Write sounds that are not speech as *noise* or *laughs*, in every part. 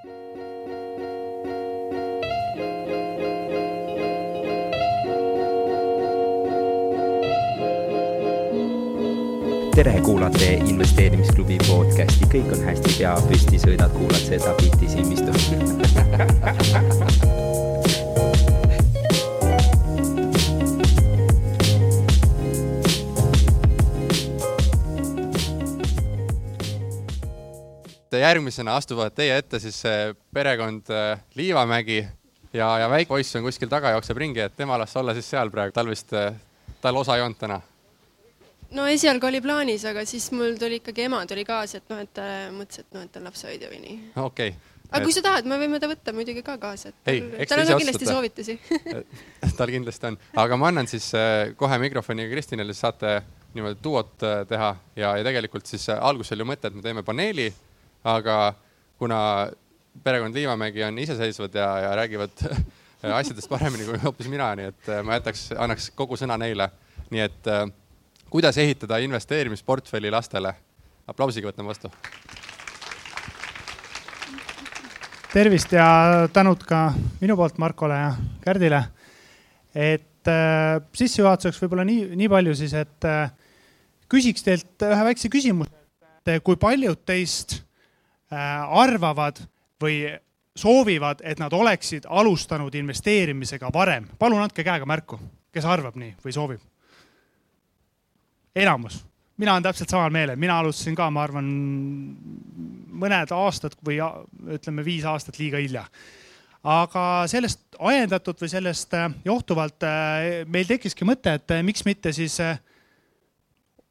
tere, kuulate investeerimisklubi podcasti, kõik on hästi, pea püsti, sõidad, kuulad seda bitti silmistu *laughs* järgmisena astuvad teie ette siis perekond äh, Liivamägi ja, ja väike poiss on kuskil taga, jookseb ringi, et tema las olla siis seal praegu, tal vist, äh, tal osa ei olnud täna? No esialgu oli plaanis, aga siis mul tuli ikkagi ema tuli kaasa, et noh, et ta mõtles, et noh, et ta on lapsehoidja või nii. okei. Okay.. aga et... kui sa tahad, me võime ta võtta muidugi ka kaasa, et ei, tal on ka kindlasti soovitusi. *laughs* Tal kindlasti on, aga ma annan siis äh, kohe mikrofoni Kristinile, saate niimoodi duot äh, teha. Ja, ja tegelikult siis äh, alguses oli mõte, et me teeme paneeli, aga kuna perekond Liivamägi on iseseisvad ja, ja räägivad *laughs* asjadest paremini kui hoopis mina, nii et ma jätaks, annaks kogu sõna neile. nii et äh, kuidas ehitada investeerimisportfelli lastele. aplausiga võtame vastu. tervist ja tänud ka minu poolt Markole ja Kärdile. et äh, sissejuhatuseks võib-olla nii, nii palju siis, et äh, küsiks teilt ühe väikse küsimuse, et kui paljud teist äh, arvavad või soovivad, et nad oleksid alustanud investeerimisega varem. palun andke käega märku, kes arvab nii või soovib enamus, mina olen täpselt samal meelel, mina alustasin ka, ma arvan, mõned aastad või ütleme, viis aastat liiga hilja. aga sellest ajendatult või sellest äh, johtuvalt äh, meil tekkiski mõte, et äh, miks mitte siis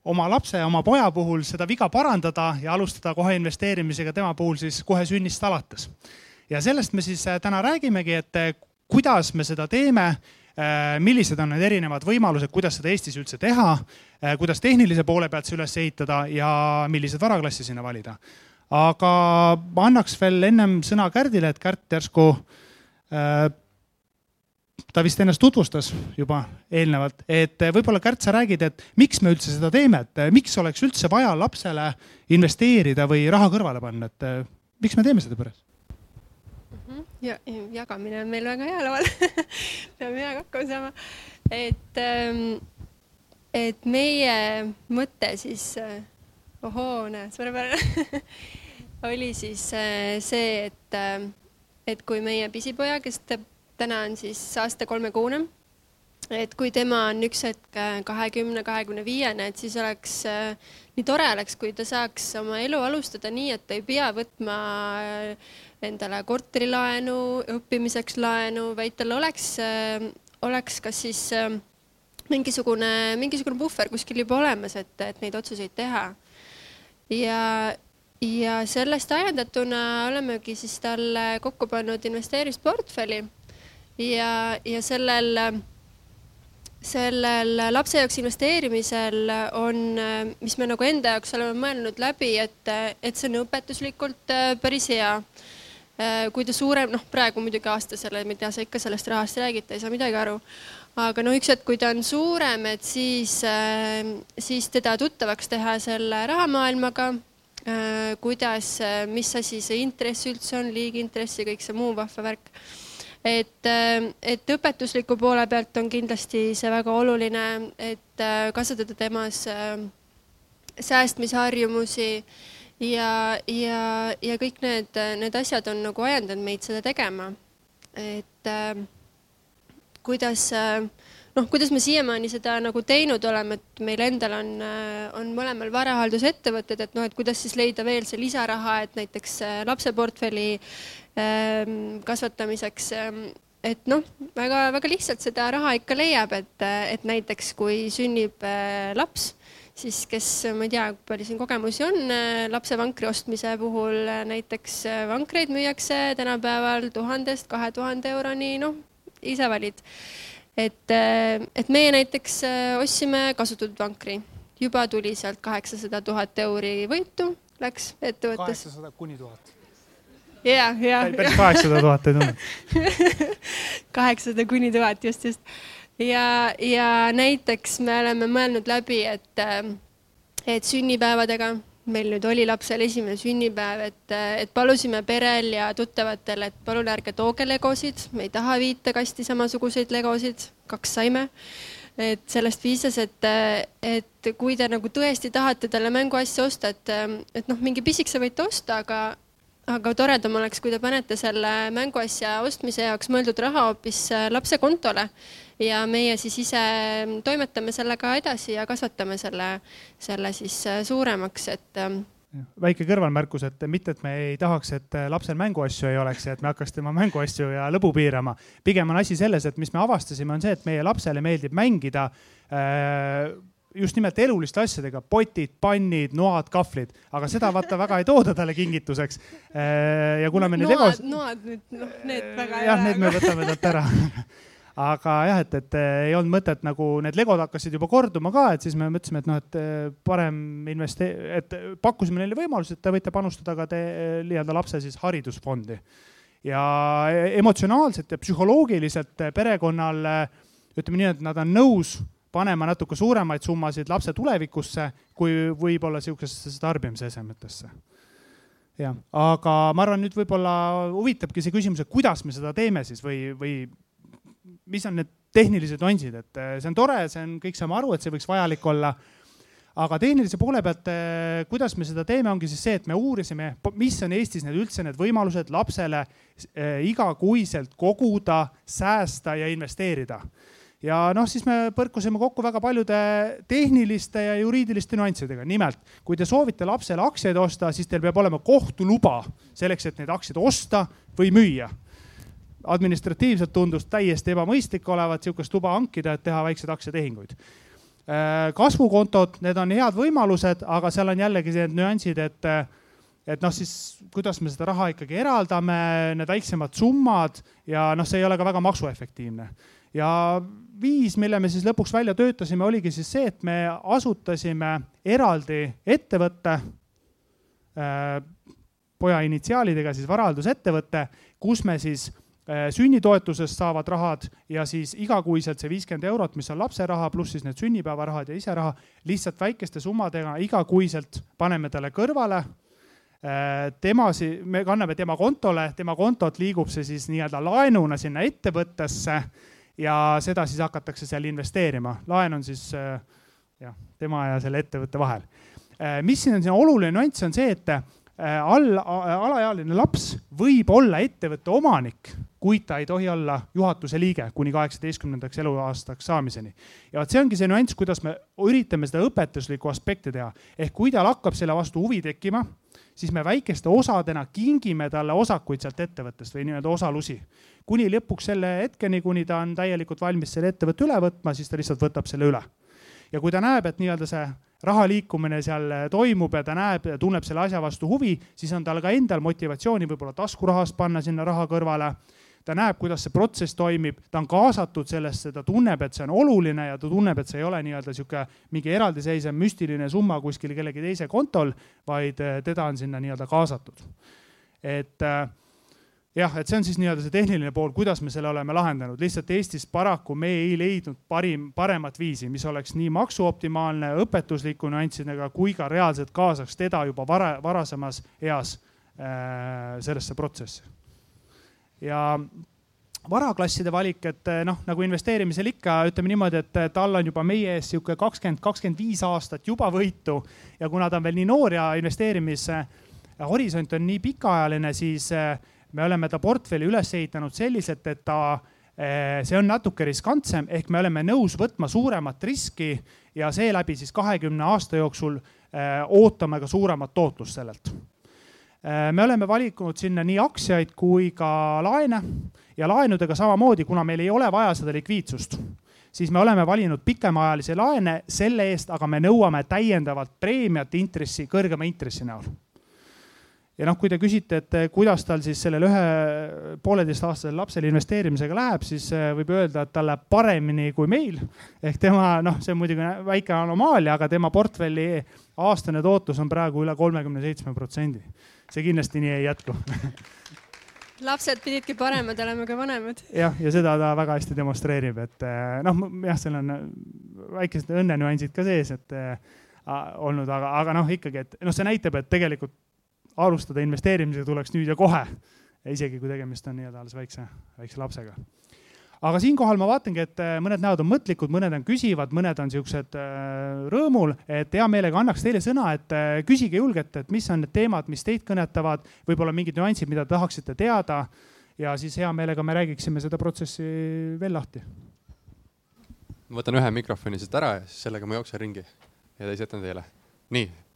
oma lapse, oma poja puhul seda viga parandada ja alustada kohe investeerimisega tema puhul siis kohe sünnist alates. ja sellest me siis täna räägimegi, et kuidas me seda teeme Äh, millised on need erinevad võimalused, kuidas seda Eestis üldse teha, äh, kuidas tehnilise poole pealt see üles ehitada ja millised varaklassi sinna valida. aga ma annaks veel ennem sõna Kärdile, et Kärt järsku äh, ta vist ennast tutvustas juba eelnevalt, et võib-olla Kärt, sa räägid, et miks me üldse seda teeme, et miks oleks üldse vaja lapsele investeerida või raha kõrvale panna, et miks me teeme seda peres? ja jagamine on meil väga hea laval *laughs* peame heaga hakkama saama. et, ähm, et meie mõte siis, ohoo, näe, suurepärane *laughs* oli siis see, et, et kui meie pisipoja, kes täna on siis aasta kolmekuune, et kui tema on üks hetk kahekümne, kahekümne viiene, et siis oleks nii tore oleks, kui ta saaks oma elu alustada nii, et ta ei pea võtma äh, endale korterilaenu, õppimiseks laenu, vaid tal oleks, äh, oleks kas siis äh, mingisugune, mingisugune puhver kuskil juba olemas, et, et neid otsuseid teha. ja, ja sellest ajendatuna olemegi siis talle kokku pannud investeerimisportfelli ja, ja sellel sellel lapse jaoks investeerimisel on, mis me nagu enda jaoks oleme mõelnud läbi, et, et see on õpetuslikult päris hea Äh, kui ta suurem, noh, praegu muidugi aastasele, mida sa ikka sellest rahast räägid, ta ei saa midagi aru. aga no üks hetk, kui ta on suurem, et siis, äh, siis teda tuttavaks teha selle rahamaailmaga. Äh, kuidas, mis asi see intress üldse on, liigintress ja kõik see muu vahva värk. Et, et õpetusliku poole pealt on kindlasti see väga oluline, et kasvatada temas säästmisharjumusi ja, ja, ja kõik need, need asjad on nagu ajendanud meid seda tegema. et äh, kuidas äh, noh, kuidas me siiamaani seda nagu teinud oleme, et meil endal on, äh, on mõlemal varahaldusettevõtted, et noh, et kuidas siis leida veel see lisaraha, et näiteks äh, lapseportfelli ähm, kasvatamiseks ähm, et noh, väga-väga lihtsalt seda raha ikka leiab, et, et näiteks kui sünnib äh, laps siis kes, ma ei tea, kui palju siin kogemusi on, äh, lapsevankri ostmise puhul äh, näiteks vankreid müüakse tänapäeval tuhandest kahe tuhande euroni, noh, ise valid. et, et meie näiteks ostsime kasutatud vankri, juba tuli sealt kaheksasada tuhat euri võitu, läks ettevõttes. kaheksasada kuni tuhat ja, ja. päris kaheksasada tuhat ei tulnud *laughs* kaheksasada kuni tuhat, just, just ja, ja näiteks me oleme mõelnud läbi, et, äh, et sünnipäevadega meil nüüd oli lapsel esimene sünnipäev, et, et palusime perel ja tuttavatel, et palun ärge tooge legosid, me ei taha viite kasti samasuguseid legosid, kaks saime. et sellest piisas, et, et kui te nagu tõesti tahate talle mänguasja osta, et, et noh, mingi pisikese võite osta, aga, aga toredam oleks, kui te panete selle mänguasja ostmise jaoks mõeldud raha hoopis lapse kontole ja meie siis ise toimetame sellega edasi ja kasvatame selle, selle siis äh, suuremaks, et ähm, väike kõrvalmärkus, et mitte, et me ei tahaks, et äh, lapsel mänguasju ei oleks ja et me hakkaks tema mänguasju ja lõbu piirama. pigem on asi selles, et mis me avastasime, on see, et meie lapsele meeldib mängida äh, just nimelt eluliste asjadega, potid, pannid, noad, kahvlid, aga seda vaata väga ei tooda talle kingituseks. Äh, ja kuna me neid egos. noad nüüd, noh, need väga ei ole. jah, need me võtame talt ära *laughs* aga jah, et, et ei olnud mõtet nagu need legod hakkasid juba korduma ka, et siis me mõtlesime, et noh, et eh, parem investee-, et pakkusime neile võimaluse, et te võite panustada ka te nii-öelda lapse siis haridusfondi. ja emotsionaalselt ja psühholoogiliselt perekonnal ütleme nii, et nad on nõus panema natuke suuremaid summasid lapse tulevikusse, kui võib-olla sihukesesse tarbimisesemetesse jah, aga ma arvan, nüüd võib-olla huvitabki see küsimus, et kuidas me seda teeme siis või, või mis on need tehnilised nüansid, et eh, see on tore, see on, kõik saame aru, et see võiks vajalik olla. aga tehnilise poole pealt, eh, kuidas me seda teeme, ongi siis see, et me uurisime, mis on Eestis need üldse need võimalused lapsele eh, igakuiselt koguda, säästa ja investeerida ja noh, siis me põrkusime kokku väga paljude tehniliste ja juriidiliste nüanssidega. nimelt, kui te soovite lapsele aktsiaid osta, siis teil peab olema kohtuluba selleks, et neid aktsiaid osta või müüa administratiivselt tundus täiesti ebamõistlik olevat sihukest luba hankida, et teha väikseid aktsiatehinguid. Äh, kasvukontod, need on head võimalused, aga seal on jällegi need nüansid, et, et noh, siis kuidas me seda raha ikkagi eraldame, need väiksemad summad ja noh, see ei ole ka väga maksuefektiivne. ja viis, mille me siis lõpuks välja töötasime, oligi siis see, et me asutasime eraldi ettevõtte äh, poja initsiaalidega siis varaldusettevõte, kus me siis Äh, sünnitoetusest saavad rahad ja siis igakuiselt see viiskümmend eurot, mis on lapse raha, pluss siis need sünnipäevarahad ja ise raha, lihtsalt väikeste summadega igakuiselt paneme talle kõrvale. Äh, tema, me kanname tema kontole, tema kontot liigub see siis nii-öelda laenuna sinna ettevõttesse ja seda siis hakatakse seal investeerima. laen on siis äh, jah, tema ja selle ettevõtte vahel. mis siin on siin oluline nüanss, on see, et all, alaealine laps võib olla ettevõtte omanik kuid ta ei tohi olla juhatuse liige kuni kaheksateistkümnendaks eluaastaks saamiseni. ja vot see ongi see nüanss, kuidas me üritame seda õpetuslikku aspekti teha. ehk kui tal hakkab selle vastu huvi tekkima, siis me väikeste osadena kingime talle osakuid sealt ettevõttest või nii-öelda osalusi. kuni lõpuks selle hetkeni, kuni ta on täielikult valmis selle ettevõtte üle võtma, siis ta lihtsalt võtab selle üle. ja kui ta näeb, et nii-öelda see raha liikumine seal toimub ja ta näeb tunneb selle asja vastu huvi, siis on tal ka endal motivatsiooni võib-olla taskurahast panna sinna raha kõrvale ta näeb, kuidas see protsess toimib, ta on kaasatud sellesse, ta tunneb, et see on oluline ja ta tunneb, et see ei ole nii-öelda sihuke mingi eraldiseisev müstiline summa kuskil kellegi teise kontol, vaid eh, teda on sinna nii-öelda kaasatud. et äh, jah, et see on siis nii-öelda see tehniline pool, kuidas me selle oleme lahendanud, lihtsalt Eestis paraku me ei leidnud parim, paremat viisi, mis oleks nii maksuoptimaalne, õpetusliku nüanssidega kui ka reaalselt kaasaks teda juba vara, varasemas eas äh, sellesse protsessi ja varaklasside valik, et eh, noh, nagu investeerimisel ikka, ütleme niimoodi, et tal on juba meie ees sihuke kakskümmend, kakskümmend viis aastat juba võitu. Ja kuna ta on veel nii noor ja investeerimise horisont on nii pikaajaline, siis eh, me oleme ta portfelli üles ehitanud selliselt, et ta, eh, see on natuke riskantsem, ehk me oleme nõus võtma suuremat riski ja seeläbi siis kahekümne aasta jooksul ootame ka suuremat tootlust sellelt me oleme valinud sinna nii aktsiaid kui ka laene ja laenudega samamoodi, kuna meil ei ole vaja seda likviidsust, siis me oleme valinud pikemaajalisi laene, selle eest aga me nõuame täiendavat preemiat intressi, kõrgema intressi näol. ja noh, kui te küsite, et kuidas tal siis sellel ühe pooleteistaastasel lapsel investeerimisega läheb, siis äh, võib öelda, et tal läheb paremini kui meil. ehk tema noh, see on muidugi väike anomaalia, aga tema portfelli aastane tootlus on praegu üle kolmekümne seitsme protsendi see kindlasti nii ei jätku *laughs* lapsed pididki paremad olema kui vanemad. jah, ja seda ta väga hästi demonstreerib, et eh, noh, jah, seal on väikesed õnnenüansid ka sees, et eh, olnud, aga, aga noh, ikkagi, et noh, see näitab, et tegelikult alustada investeerimisega tuleks nüüd ja kohe. isegi kui tegemist on nii-öelda alles väikse, väikse lapsega aga siinkohal ma vaatangi, et äh, mõned näod on mõtlikud, mõned on küsivad, mõned on siuksed äh, rõõmul, et hea meelega annaks teile sõna, et äh, küsige julgelt, et mis on need teemad, mis teid kõnetavad, võib-olla mingid nüansid, mida tahaksite teada. ja siis hea meelega me räägiksime seda protsessi veel lahti. ma võtan ühe mikrofoni siit ära ja siis sellega ma jooksen ringi ja teise jätan teile. nii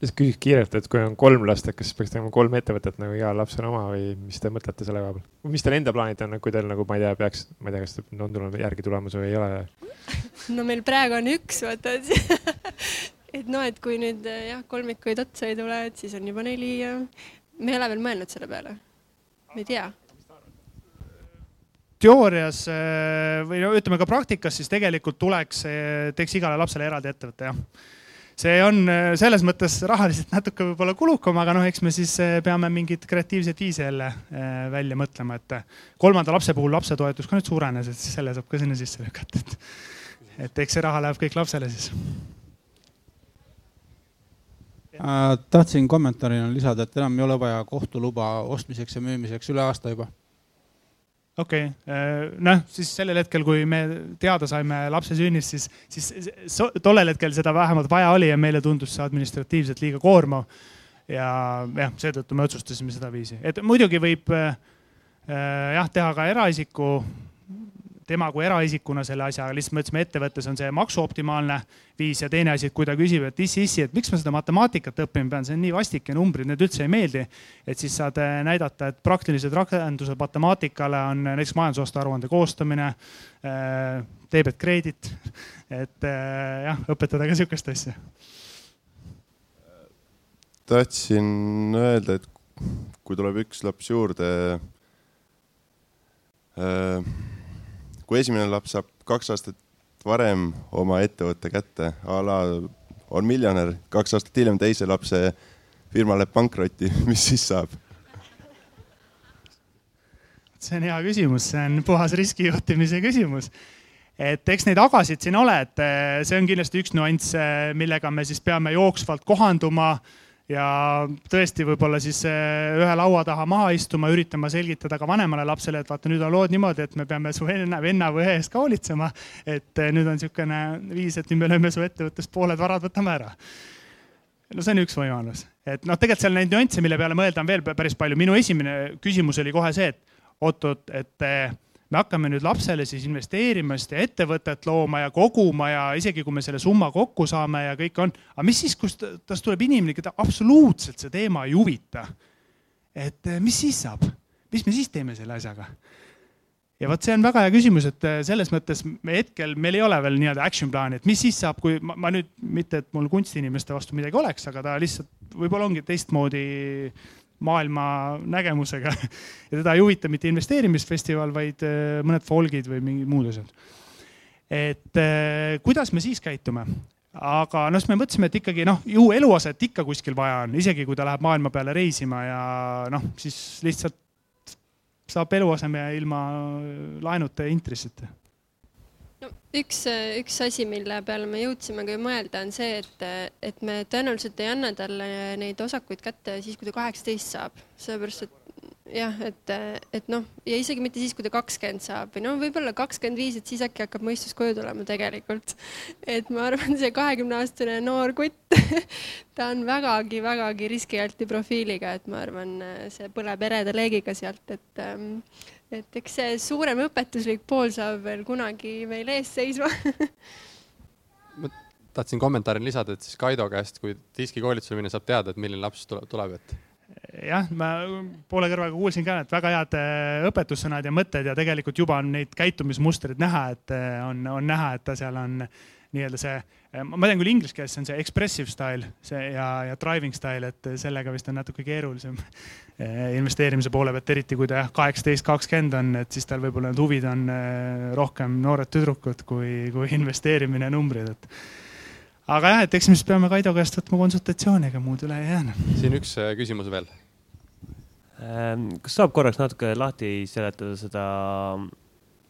lihtsalt küsiks kiirelt, et kui on kolm last, et kas peaks tegema kolm ettevõtet nagu igal lapsel oma või mis te mõtlete selle koha peal? mis teil enda plaanid on, kui teil nagu, ma ei tea, peaks, ma ei tea, kas on tulnud järgi tulemas või ei ole? *laughs* no meil praegu on üks, vaata et *laughs* noh, et kui nüüd jah, kolmikuid otsa ei tule, et siis on juba neli ja me ei ole veel mõelnud selle peale. me ei tea teoorias eh, või no ütleme ka praktikas, siis tegelikult tuleks, eh, teeks igale lapsele eraldi ettevõtte jah see on äh, selles mõttes rahaliselt natuke võib-olla kulukam, aga noh, eks me siis äh, peame mingeid kreatiivseid viise jälle äh, välja mõtlema, et kolmanda lapse puhul lapsetoetus ka nüüd suurenes, et siis selle saab ka sinna sisse lükata, et, et eks see raha läheb kõik lapsele siis. tahtsin kommentaarina lisada, et enam ei ole vaja kohtuluba ostmiseks ja müümiseks üle aasta juba okei okay., äh, noh siis sellel hetkel, kui me teada saime lapse sünnist, siis, siis so, tollel hetkel seda vähemalt vaja oli ja meile tundus see administratiivselt liiga koormav. ja jah, seetõttu me otsustasime sedaviisi, et muidugi võib äh, äh jah, teha ka eraisiku tema kui eraisikuna selle asja, lihtsalt me ütlesime, ettevõttes on see maksuoptimaalne viis ja teine asi, et kui ta küsib, et issi, issi, et miks ma seda matemaatikat õppima pean, see on nii vastik ja numbrid, need üldse ei meeldi. et siis saad äh, näidata, et praktilised rakendused matemaatikale on näiteks majandusaasta aruande koostamine, debet credit, et äh, jah, õpetada ka sihukest asja. tahtsin öelda, et kui tuleb üks laps juurde äh, kui esimene laps saab kaks aastat varem oma ettevõtte kätte, a la on miljonär, kaks aastat hiljem teise lapse firma läheb pankrotti, *laughs* mis siis saab? see on hea küsimus, see on puhas riskijuhtimise küsimus. et eks neid agasid siin ole, et see on kindlasti üks nüanss, millega me siis peame jooksvalt kohanduma ja tõesti võib-olla siis eh, ühe laua taha maha istuma, üritama selgitada ka vanemale lapsele, et vaata, nüüd on lood niimoodi, et me peame su venna, venna või õe eest ka hoolitsema. et eh, nüüd on niisugune viis, et nüüd me lööme su ettevõttest pooled varad võtame ära. no see on üks võimalus, et noh, tegelikult seal neid nüansse, mille peale mõelda on veel päris palju. minu esimene küsimus oli kohe see, et oot-oot, et eh, me hakkame nüüd lapsele siis investeerima seda ettevõtet looma ja koguma ja isegi kui me selle summa kokku saame ja kõik on, aga mis siis, kus tast tuleb inimene, keda absoluutselt see teema ei huvita. et eh, mis siis saab, mis me siis teeme selle asjaga? ja vot see on väga hea küsimus, et eh, selles mõttes me hetkel, meil ei ole veel nii-öelda action plaani, et mis siis saab, kui ma, ma nüüd mitte, et mul kunstiinimeste vastu midagi oleks, aga ta lihtsalt võib-olla ongi teistmoodi maailma nägemusega ja teda ei huvita mitte investeerimisfestival, vaid äh, mõned folgid või mingid muud asjad. et äh, kuidas me siis käitume? aga noh, siis me mõtlesime, et ikkagi noh, ju eluaset ikka kuskil vaja on, isegi kui ta läheb maailma peale reisima ja noh, siis lihtsalt saab eluaseme ilma laenuta ja intressita üks, üks asi, mille peale me jõudsime ka mõelda, on see, et, et me tõenäoliselt ei anna talle neid osakuid kätte siis, kui ta kaheksateist saab, sellepärast et jah, et, et noh, ja isegi mitte siis, kui ta kakskümmend saab või no võib-olla kakskümmend viis, et siis äkki hakkab mõistus koju tulema tegelikult. et ma arvan, see kahekümneaastane noor kutt *laughs* ta on vägagi-vägagi riskialti profiiliga, et ma arvan, see põleb ereda leegiga sealt, et ähm, et eks see suurem õpetuslik pool saab veel kunagi meil ees seisma. Ma tahtsin kommentaari lisada, et siis Kaido käest, kui diskikoolitusele minna, saab teada, et milline laps tuleb, et jah, ma poole kõrvaga kuulsin ka, et väga head äh, õpetussõnad ja mõtted ja tegelikult juba on neid käitumismustreid näha, et äh, on, on näha, et ta seal on nii-öelda see, ma tean küll inglise keeles see on see expressive style, see ja, ja driving style, et sellega vist on natuke keerulisem *laughs* eh, investeerimise poole pealt, eriti kui ta jah, kaheksateist, kakskümmend on, et siis tal võib-olla need huvid on eh, rohkem noored tüdrukud kui, kui *laughs* investeerimine numbrid, et aga jah, et eks me siis peame Kaido käest võtma konsultatsiooni, ega muud üle ei jäänud. siin üks eh, küsimus veel. Ehm, kas saab korraks natuke lahti seletada seda,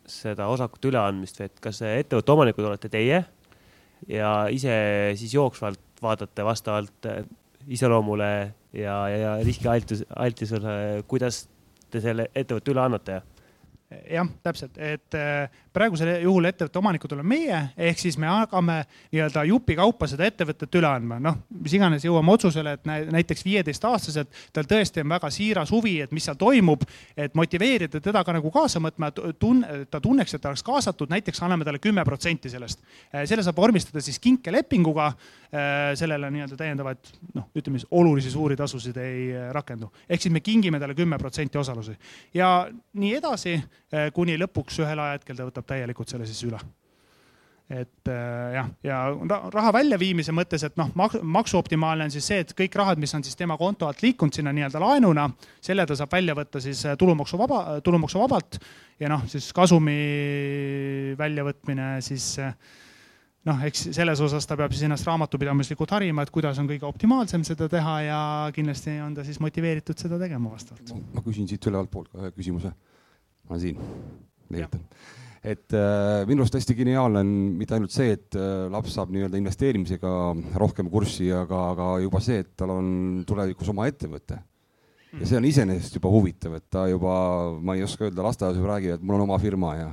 seda osakute üleandmist või et kas ettevõtte omanikud olete teie ja ise siis jooksvalt vaatate vastavalt äh, iseloomule ja, ja, riskialtis, altisele, kuidas te selle ettevõtte üle annate jah, täpselt, et äh, praegusel juhul ettevõtte omanikud oleme meie, ehk siis me hakkame nii-öelda jupikaupa seda ettevõtet üle andma, noh, mis iganes jõuame otsusele, et näiteks viieteistaastaselt tal tõesti on väga siiras huvi, et mis seal toimub, et motiveerida teda ka nagu kaasa mõtma, et ta tunneks, et ta oleks kaasatud, näiteks anname talle kümme protsenti sellest. Äh, selle saab vormistada siis kinkelepinguga, sellele nii-öelda täiendavaid noh, ütleme siis olulisi suuri tasusid ei rakendu, ehk siis me kingime talle kümme protsenti osalusi. Ja nii edasi Eh, kuni lõpuks ühel ajahetkel ta võtab täielikult selle siis üle. Et äh, jah, ja raha väljaviimise mõttes, et noh, maksuoptimaalne on siis see, et kõik rahad, mis on siis tema konto alt liikunud sinna nii-öelda laenuna, selle ta saab välja võtta siis äh, tulumaksuvaba, tulumaksuvabalt. Ja noh, siis kasumi väljavõtmine siis noh, eks selles osas ta peab siis ennast raamatupidamislikult harima, et kuidas on kõige optimaalsem seda teha ja kindlasti on ta siis motiveeritud seda tegema vastavalt. ma küsin siit ülevalt poolt ka ühe küsimuse ma olen siin, leiutan. et äh, minu arust hästi geniaalne on mitte ainult see, et äh, laps saab nii-öelda investeerimisega rohkem kurssi, aga, aga juba see, et tal on tulevikus oma ettevõte. ja see on iseenesest juba huvitav, et ta juba, ma ei oska öelda, lasteaias juba räägib, et mul on oma firma ja,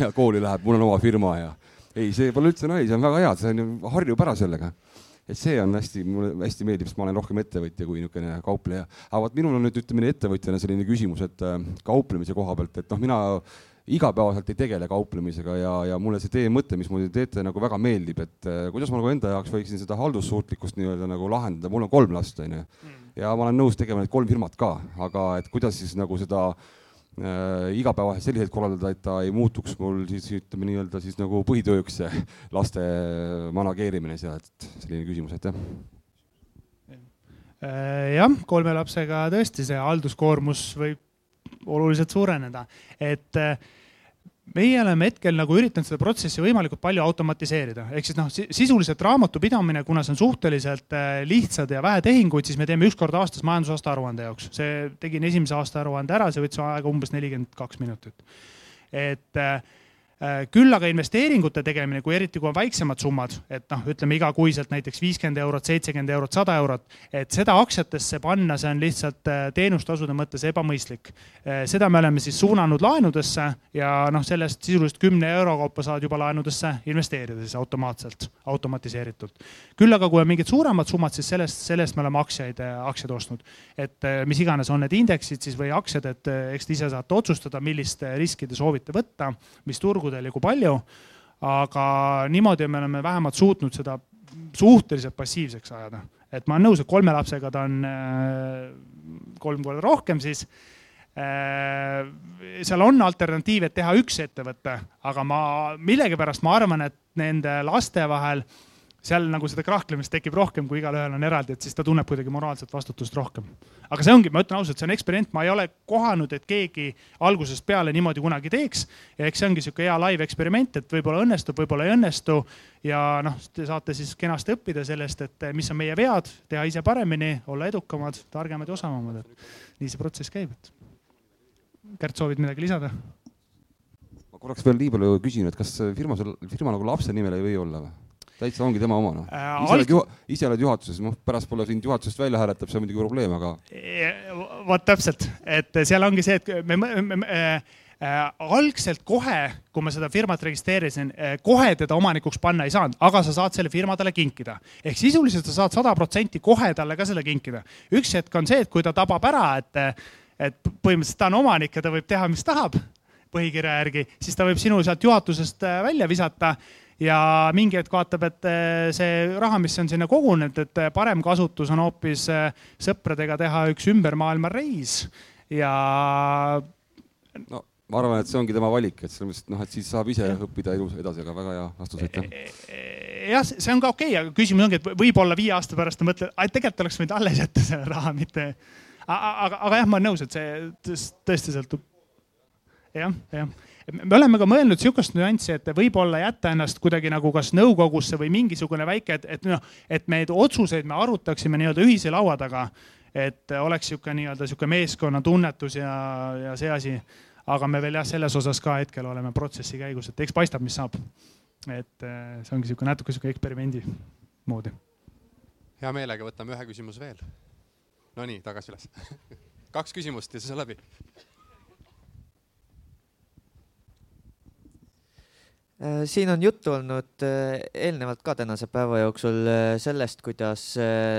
ja kooli läheb, mul on oma firma ja ei, see pole üldse nali, see on väga hea, see on ju, harjub ära sellega et see on hästi, mulle hästi meeldib, sest ma olen rohkem ettevõtja kui niisugune kaupleja. aga vot minul on nüüd ütleme ettevõtjana selline küsimus, et äh, kauplemise koha pealt, et noh, mina igapäevaselt ei tegele kauplemisega ja, ja mulle see teie mõte, mis te teete, nagu väga meeldib, et äh, kuidas ma nagu enda jaoks võiksin seda haldussuutlikkust nii-öelda nagu lahendada, mul on kolm last, onju. Mm. ja ma olen nõus tegema need kolm firmat ka, aga et kuidas siis nagu seda igapäevaselt selliselt korraldada, et ta ei muutuks mul siis ütleme nii-öelda siis nagu põhitööks laste manageerimine seal, et selline küsimus, aitäh. Äh, jah, kolme lapsega tõesti see halduskoormus võib oluliselt suureneda, et äh, meie oleme hetkel nagu üritanud seda protsessi võimalikult palju automatiseerida, ehk siis noh, sisuliselt raamatupidamine, kuna see on suhteliselt äh, lihtsad ja vähe tehinguid, siis me teeme üks kord aastas majandusaasta aruande jaoks. see, tegin esimese aasta aruande ära, see võttis aega umbes nelikümmend kaks minutit. et äh, küll aga investeeringute tegemine, kui eriti kui on väiksemad summad, et noh, ütleme igakuiselt näiteks viiskümmend eurot, seitsekümmend eurot, sada eurot, et seda aktsiatesse panna, see on lihtsalt äh, teenustasude mõttes ebamõistlik. Äh, seda me oleme siis suunanud laenudesse ja noh, sellest sisuliselt kümne euro kaupa saad juba laenudesse investeerida siis automaatselt, automatiseeritult. küll aga, kui on mingid suuremad summad, siis sellest, sellest me oleme aktsiaid, aktsiaid ostnud. et mis iganes on need indeksid siis või aktsiad, et eks te ise saate otsustada, millist riski te soovite võtta, mis turgu turgudel ja kui palju. aga niimoodi me oleme vähemalt suutnud seda suhteliselt passiivseks ajada, et ma olen nõus, et kolme lapsega ta on äh, kolm korda rohkem siis äh, seal on alternatiiv, et teha üks ettevõte, aga ma millegipärast ma arvan, et nende laste vahel seal nagu seda krahklemist tekib rohkem, kui igalühel on eraldi, et siis ta tunneb kuidagi moraalset vastutust rohkem. aga see ongi, ma ütlen ausalt, see on eksperiment, ma ei ole kohanud, et keegi algusest peale niimoodi kunagi teeks. ja eks see ongi sihuke hea live eksperiment, et võib-olla õnnestub, võib-olla ei õnnestu. ja noh, te saate siis kenasti õppida sellest, et mis on meie vead, teha ise paremini, olla edukamad, targemad ja osavamad, et nii see protsess käib, et. Kärt, soovid midagi lisada? ma korraks veel nii palju küsin, et kas firma, firma nagu lapse nimel ei või olla või? Täitsa ongi tema oma noh äh,. ise oled juha-, ise oled juhatuses, noh pärast pole sind juhatusest välja hääletab, see on muidugi probleem, aga. vot täpselt, et seal ongi see, et me, me, me äh, äh, algselt kohe, kui ma seda firmat registreerisin äh,, kohe teda omanikuks panna ei saanud, aga sa saad selle firma talle kinkida. ehk sisuliselt sa saad sada protsenti kohe talle ka selle kinkida. üks hetk on see, et kui ta tabab ära, et, et põhimõtteliselt ta on omanik ja ta võib teha, mis tahab põhikirja järgi, siis ta võib sinu sealt juhatusest äh, välja visata ja mingi hetk vaatab, et eh, see raha, mis on sinna kogunenud, et eh, parem kasutus on hoopis eh, sõpradega teha üks ümber maailma reis ja. no ma arvan, et see ongi tema valik, et selles mõttes, et noh, et siis saab ise õppida elus edasi, aga väga hea vastus, aitäh. jah, see on ka okei okay,, aga küsimus ongi, et võib-olla viie aasta pärast ta mõtleb, et tegelikult oleks võinud alles jätta selle raha, mitte. aga, aga, aga jah, ma olen nõus, et see tõesti sõltub. jah, jah me oleme ka mõelnud sihukest nüanssi, et võib-olla jätta ennast kuidagi nagu kas nõukogusse või mingisugune väike, et, et noh, et neid otsuseid me arutaksime nii-öelda ühise laua taga. et oleks sihuke nii-öelda sihuke meeskonnatunnetus ja, ja see asi. aga me veel jah, selles osas ka hetkel oleme protsessi käigus, et eks paistab, mis saab. et äh, see ongi sihuke natuke sihuke eksperimendi moodi. hea meelega võtame ühe küsimuse veel. Nonii, tagasi üles *laughs* kaks küsimust ja siis on läbi siin on juttu olnud äh, eelnevalt ka tänase päeva jooksul äh, sellest, kuidas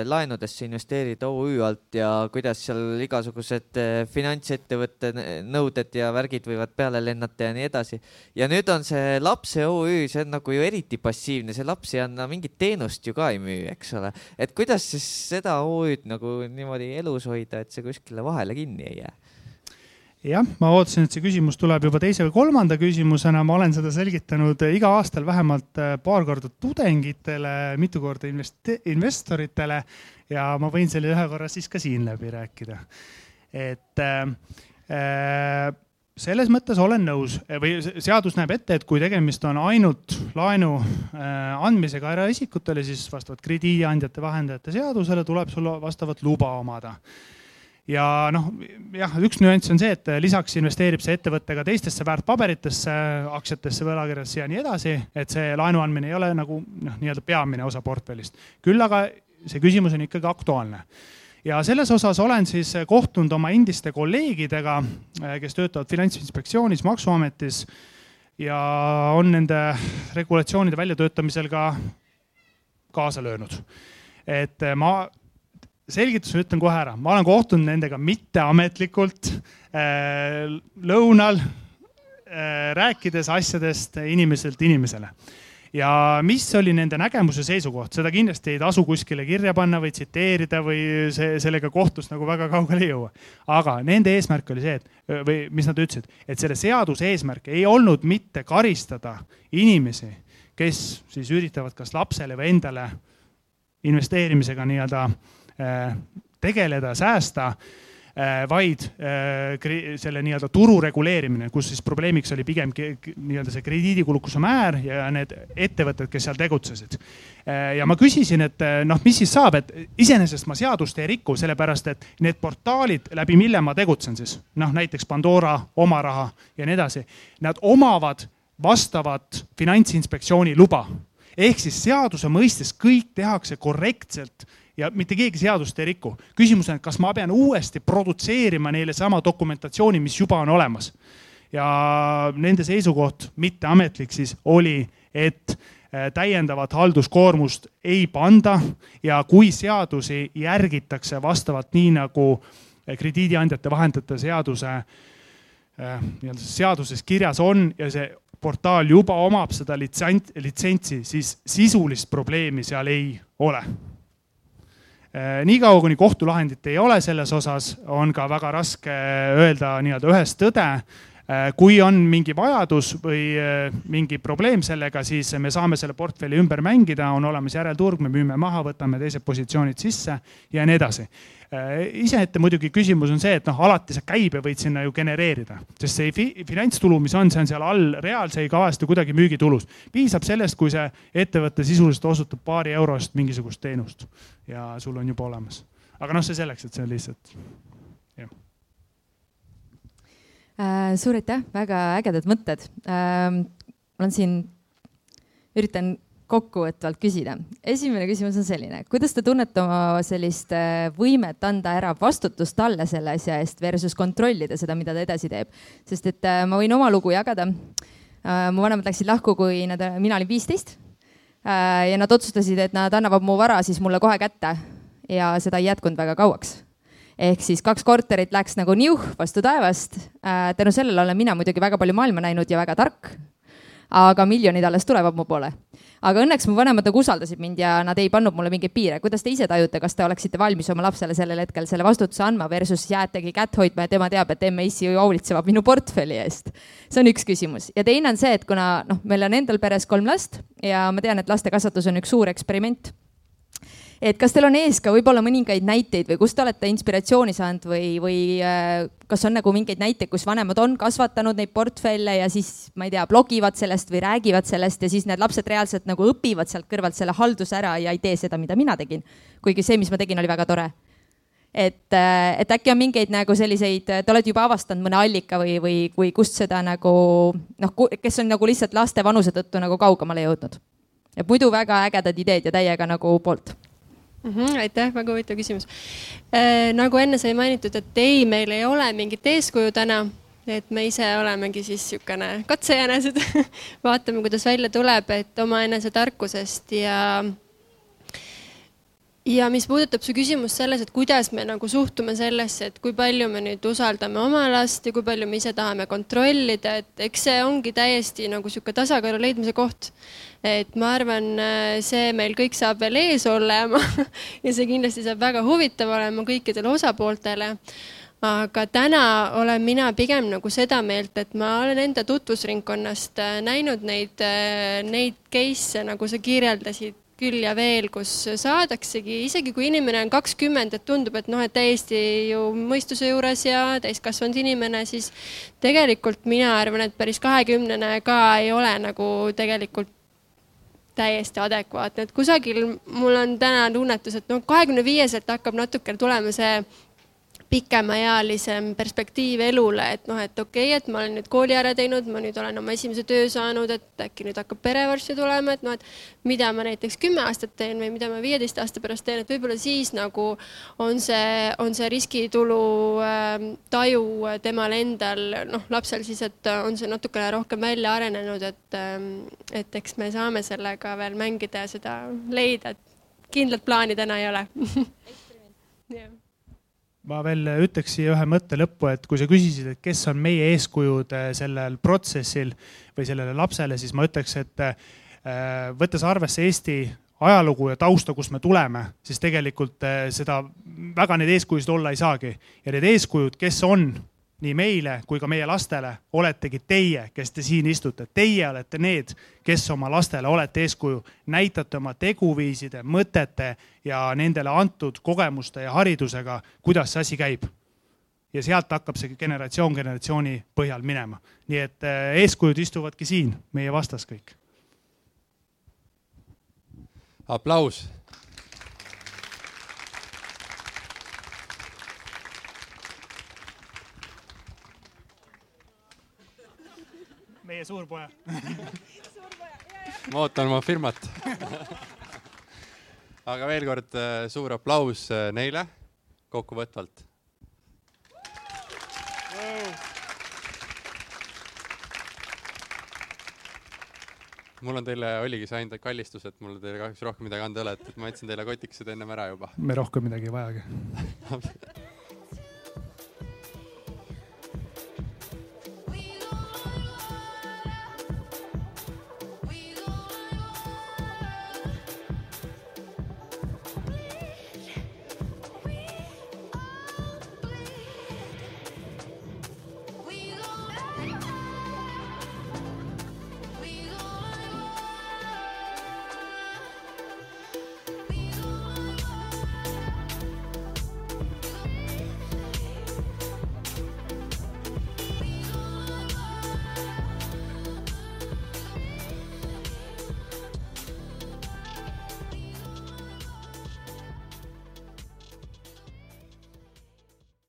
laenudesse investeerida OÜ alt ja kuidas seal igasugused finantsettevõtte nõuded ja värgid võivad peale lennata ja nii edasi. ja nüüd on see lapse OÜ, see on nagu ju eriti passiivne, see laps ei anna mingit teenust ju ka ei müü, eks ole. et kuidas siis seda OÜ-d nagu niimoodi elus hoida, et see kuskile vahele kinni ei jää? Jah, ma ootasin, et see küsimus tuleb juba teise või kolmanda küsimusena, ma olen seda selgitanud eh, iga aastal vähemalt eh, paar korda tudengitele, mitu korda invest-, investoritele ja ma võin selle ühe korra siis ka siin läbi rääkida. et äh, selles mõttes olen nõus. Või seadus näeb ette, et kui tegemist on ainult laenu andmisega eraisikutele, siis vastavalt krediidiandjate vahendajate seadusele tuleb sul vastavat luba omada ja noh, jah, üks nüanss on see, et lisaks investeerib see ettevõte ka teistesse väärtpaberitesse, aktsiatesse, võlakirjadesse ja nii edasi, et see laenu andmine ei ole nagu noh, nii-öelda peamine osa portfellist. küll aga see küsimus on ikkagi aktuaalne ja selles osas olen siis kohtunud oma endiste kolleegidega, kes töötavad Finantsinspektsioonis, Maksuametis ja on nende regulatsioonide väljatöötamisel ka kaasa löönud. et ma selgituse ütlen kohe ära, ma olen kohtunud nendega mitteametlikult äh, lõunal äh, rääkides asjadest inimeselt inimesele. ja mis oli nende nägemuse seisukoht, seda kindlasti ei tasu kuskile kirja panna või tsiteerida või see, sellega kohtus nagu väga kaugele ei jõua. aga nende eesmärk oli see, et või mis nad ütlesid, et selle seaduse eesmärk ei olnud mitte karistada inimesi, kes siis üritavad kas lapsele või endale investeerimisega nii-öelda äh, tegeleda, säästa äh, vaid äh, selle nii-öelda turu reguleerimine, kus siis probleemiks oli pigem nii-öelda see krediidikulukuse määr ja need ettevõtted, kes seal tegutsesid. ja ma küsisin, et noh, mis siis saab, et iseenesest ma seadust ei riku, sellepärast et need portaalid, läbi mille ma tegutsen siis, noh näiteks Pandora, Oma Raha ja nii edasi, nad omavad vastavat finantsinspektsiooni luba ehk siis seaduse mõistes kõik tehakse korrektselt ja mitte keegi seadust ei riku. küsimus on, et kas ma pean uuesti produtseerima neile sama dokumentatsiooni, mis juba on olemas. ja nende seisukoht, mitteametlik siis oli, et äh, täiendavat halduskoormust ei panda ja kui seadusi järgitakse vastavalt nii nagu äh, krediidiandjate vahendajate seaduse äh, nii-öelda seaduses kirjas on ja see portaal juba omab seda litsent, litsentsi, siis sisulist probleemi seal ei ole niikaua, kuni kohtulahendit ei ole selles osas, on ka väga raske öelda nii-öelda ühest tõde. Äh, kui on mingi vajadus või äh, mingi probleem sellega, siis me saame selle portfelli ümber mängida, on olemas järelturg, me müüme maha, võtame teised positsioonid sisse ja nii edasi Äh, iseette muidugi küsimus on see, et noh, alati sa käibe võid sinna ju genereerida, sest see fi finantstulu, mis on, see on seal all real, see ei kajastu kuidagi müügitulus. piisab sellest, kui see ettevõte sisuliselt osutab paari eurost mingisugust teenust ja sul on juba olemas. aga noh, see selleks, et see on lihtsalt. Suur aitäh, väga ägedad mõtted äh,. ma olen siin, üritan kokkuvõtvalt küsida. esimene küsimus on selline, kuidas te tunnete oma sellist äh, võimet anda ära vastutust talle selle asja eest versus kontrollida seda, mida ta edasi teeb? sest et äh, ma võin oma lugu jagada. Äh, mu vanemad läksid lahku, kui nad, mina olin viisteist. ja nad otsustasid, et nad annavad mu vara siis mulle kohe kätte ja seda ei jätkunud väga kauaks ehk siis kaks korterit läks nagu niuh vastu taevast. tänu sellele olen mina muidugi väga palju maailma näinud ja väga tark. aga miljonid alles tulevad mu poole aga õnneks mu vanemad nagu usaldasid mind ja nad ei pannud mulle mingeid piire. kuidas te ise tajute, kas te oleksite valmis oma lapsele sellel hetkel selle vastutuse andma versus jäätegi kätt hoidma ja tema teab, et MAC hoolitsevad minu portfelli eest? see on üks küsimus ja teine on see, et kuna noh, meil on endal peres kolm last ja ma tean, et laste kasvatus on üks suur eksperiment et kas teil on ees ka võib-olla mõningaid näiteid või kust te olete inspiratsiooni saanud või, või äh, kas on nagu mingeid näiteid, kus vanemad on kasvatanud neid portfelle ja siis ma ei tea, blogivad sellest või räägivad sellest ja siis need lapsed reaalselt nagu õpivad sealt kõrvalt selle halduse ära ja ei tee seda, mida mina tegin. kuigi see, mis ma tegin, oli väga tore. et, äh, et äkki on mingeid nagu selliseid, te olete juba avastanud mõne allika või, või, või kust seda nagu noh, kes on nagu lihtsalt laste vanuse tõttu nagu kaugemale jõudnud. et muidu väga ägedad ideed ja täiega nagu poolt mm. -hmm, aitäh, väga huvitav küsimus äh,. nagu enne sai mainitud, et ei, meil ei ole mingit eeskuju täna, et me ise olemegi siis niisugune katsejänesed *laughs* vaatame, kuidas välja tuleb, et omaenese tarkusest ja ja mis puudutab su küsimust selles, et kuidas me nagu suhtume sellesse, et kui palju me nüüd usaldame oma last ja kui palju me ise tahame kontrollida, et eks see ongi täiesti nagu niisugune tasakaalu leidmise koht. et ma arvan, see meil kõik saab veel ees olema *laughs* ja see kindlasti saab väga huvitav olema kõikidele osapooltele aga täna olen mina pigem nagu seda meelt, et ma olen enda tutvusringkonnast näinud neid, neid case'e, nagu sa kirjeldasid küll ja veel, kus saadaksegi, isegi kui inimene on kakskümmend, et tundub, et noh, et täiesti ju mõistuse juures ja täiskasvanud inimene, siis tegelikult mina arvan, et päris kahekümnene ka ei ole nagu tegelikult täiesti adekvaatne, et kusagil mul on täna tunnetus, et noh, kahekümne viieselt hakkab natukene tulema see pikemaealisem perspektiiv elule, et noh, et okei okay,, et ma olen nüüd kooli ära teinud, ma nüüd olen oma esimese töö saanud, et äkki nüüd hakkab pere varsti tulema, et noh, et mida ma näiteks kümme aastat teen või mida ma viieteist aasta pärast teen, et võib-olla siis nagu on see, on see riskitulu äh, taju temal endal, noh, lapsel siis, et on see natukene rohkem välja arenenud, et äh,, et eks me saame sellega veel mängida ja seda leida, et kindlat plaani täna ei ole. *laughs* Yeah ma veel ütleks siia ühe mõtte lõppu, et kui sa küsisid, et kes on meie eeskujud äh, sellel protsessil või sellele lapsele, siis ma ütleks, et äh, võttes arvesse Eesti ajalugu ja tausta, kust me tuleme, siis tegelikult äh, seda väga neid eeskujusid olla ei saagi. ja need eeskujud, kes on nii meile kui ka meie lastele oletegi teie, kes te siin istute. Teie olete need, kes oma lastele olete eeskuju, näitate oma teguviiside, mõtete ja nendele antud kogemuste ja haridusega, kuidas see asi käib. ja sealt hakkab see generatsioon generatsiooni põhjal minema. nii et eh, eeskujud istuvadki siin meie vastas kõik. aplaus meie suurpoja ma ootan oma firmat aga veel kord äh, suur aplaus äh, neile kokkuvõtvalt. mul on teile, oligi see ainult kallistus, et mul teile kahjuks rohkem midagi anda ei ole, et, et ma andsin teile kotikesed ennem ära juba. me rohkem midagi ei vajagi *laughs*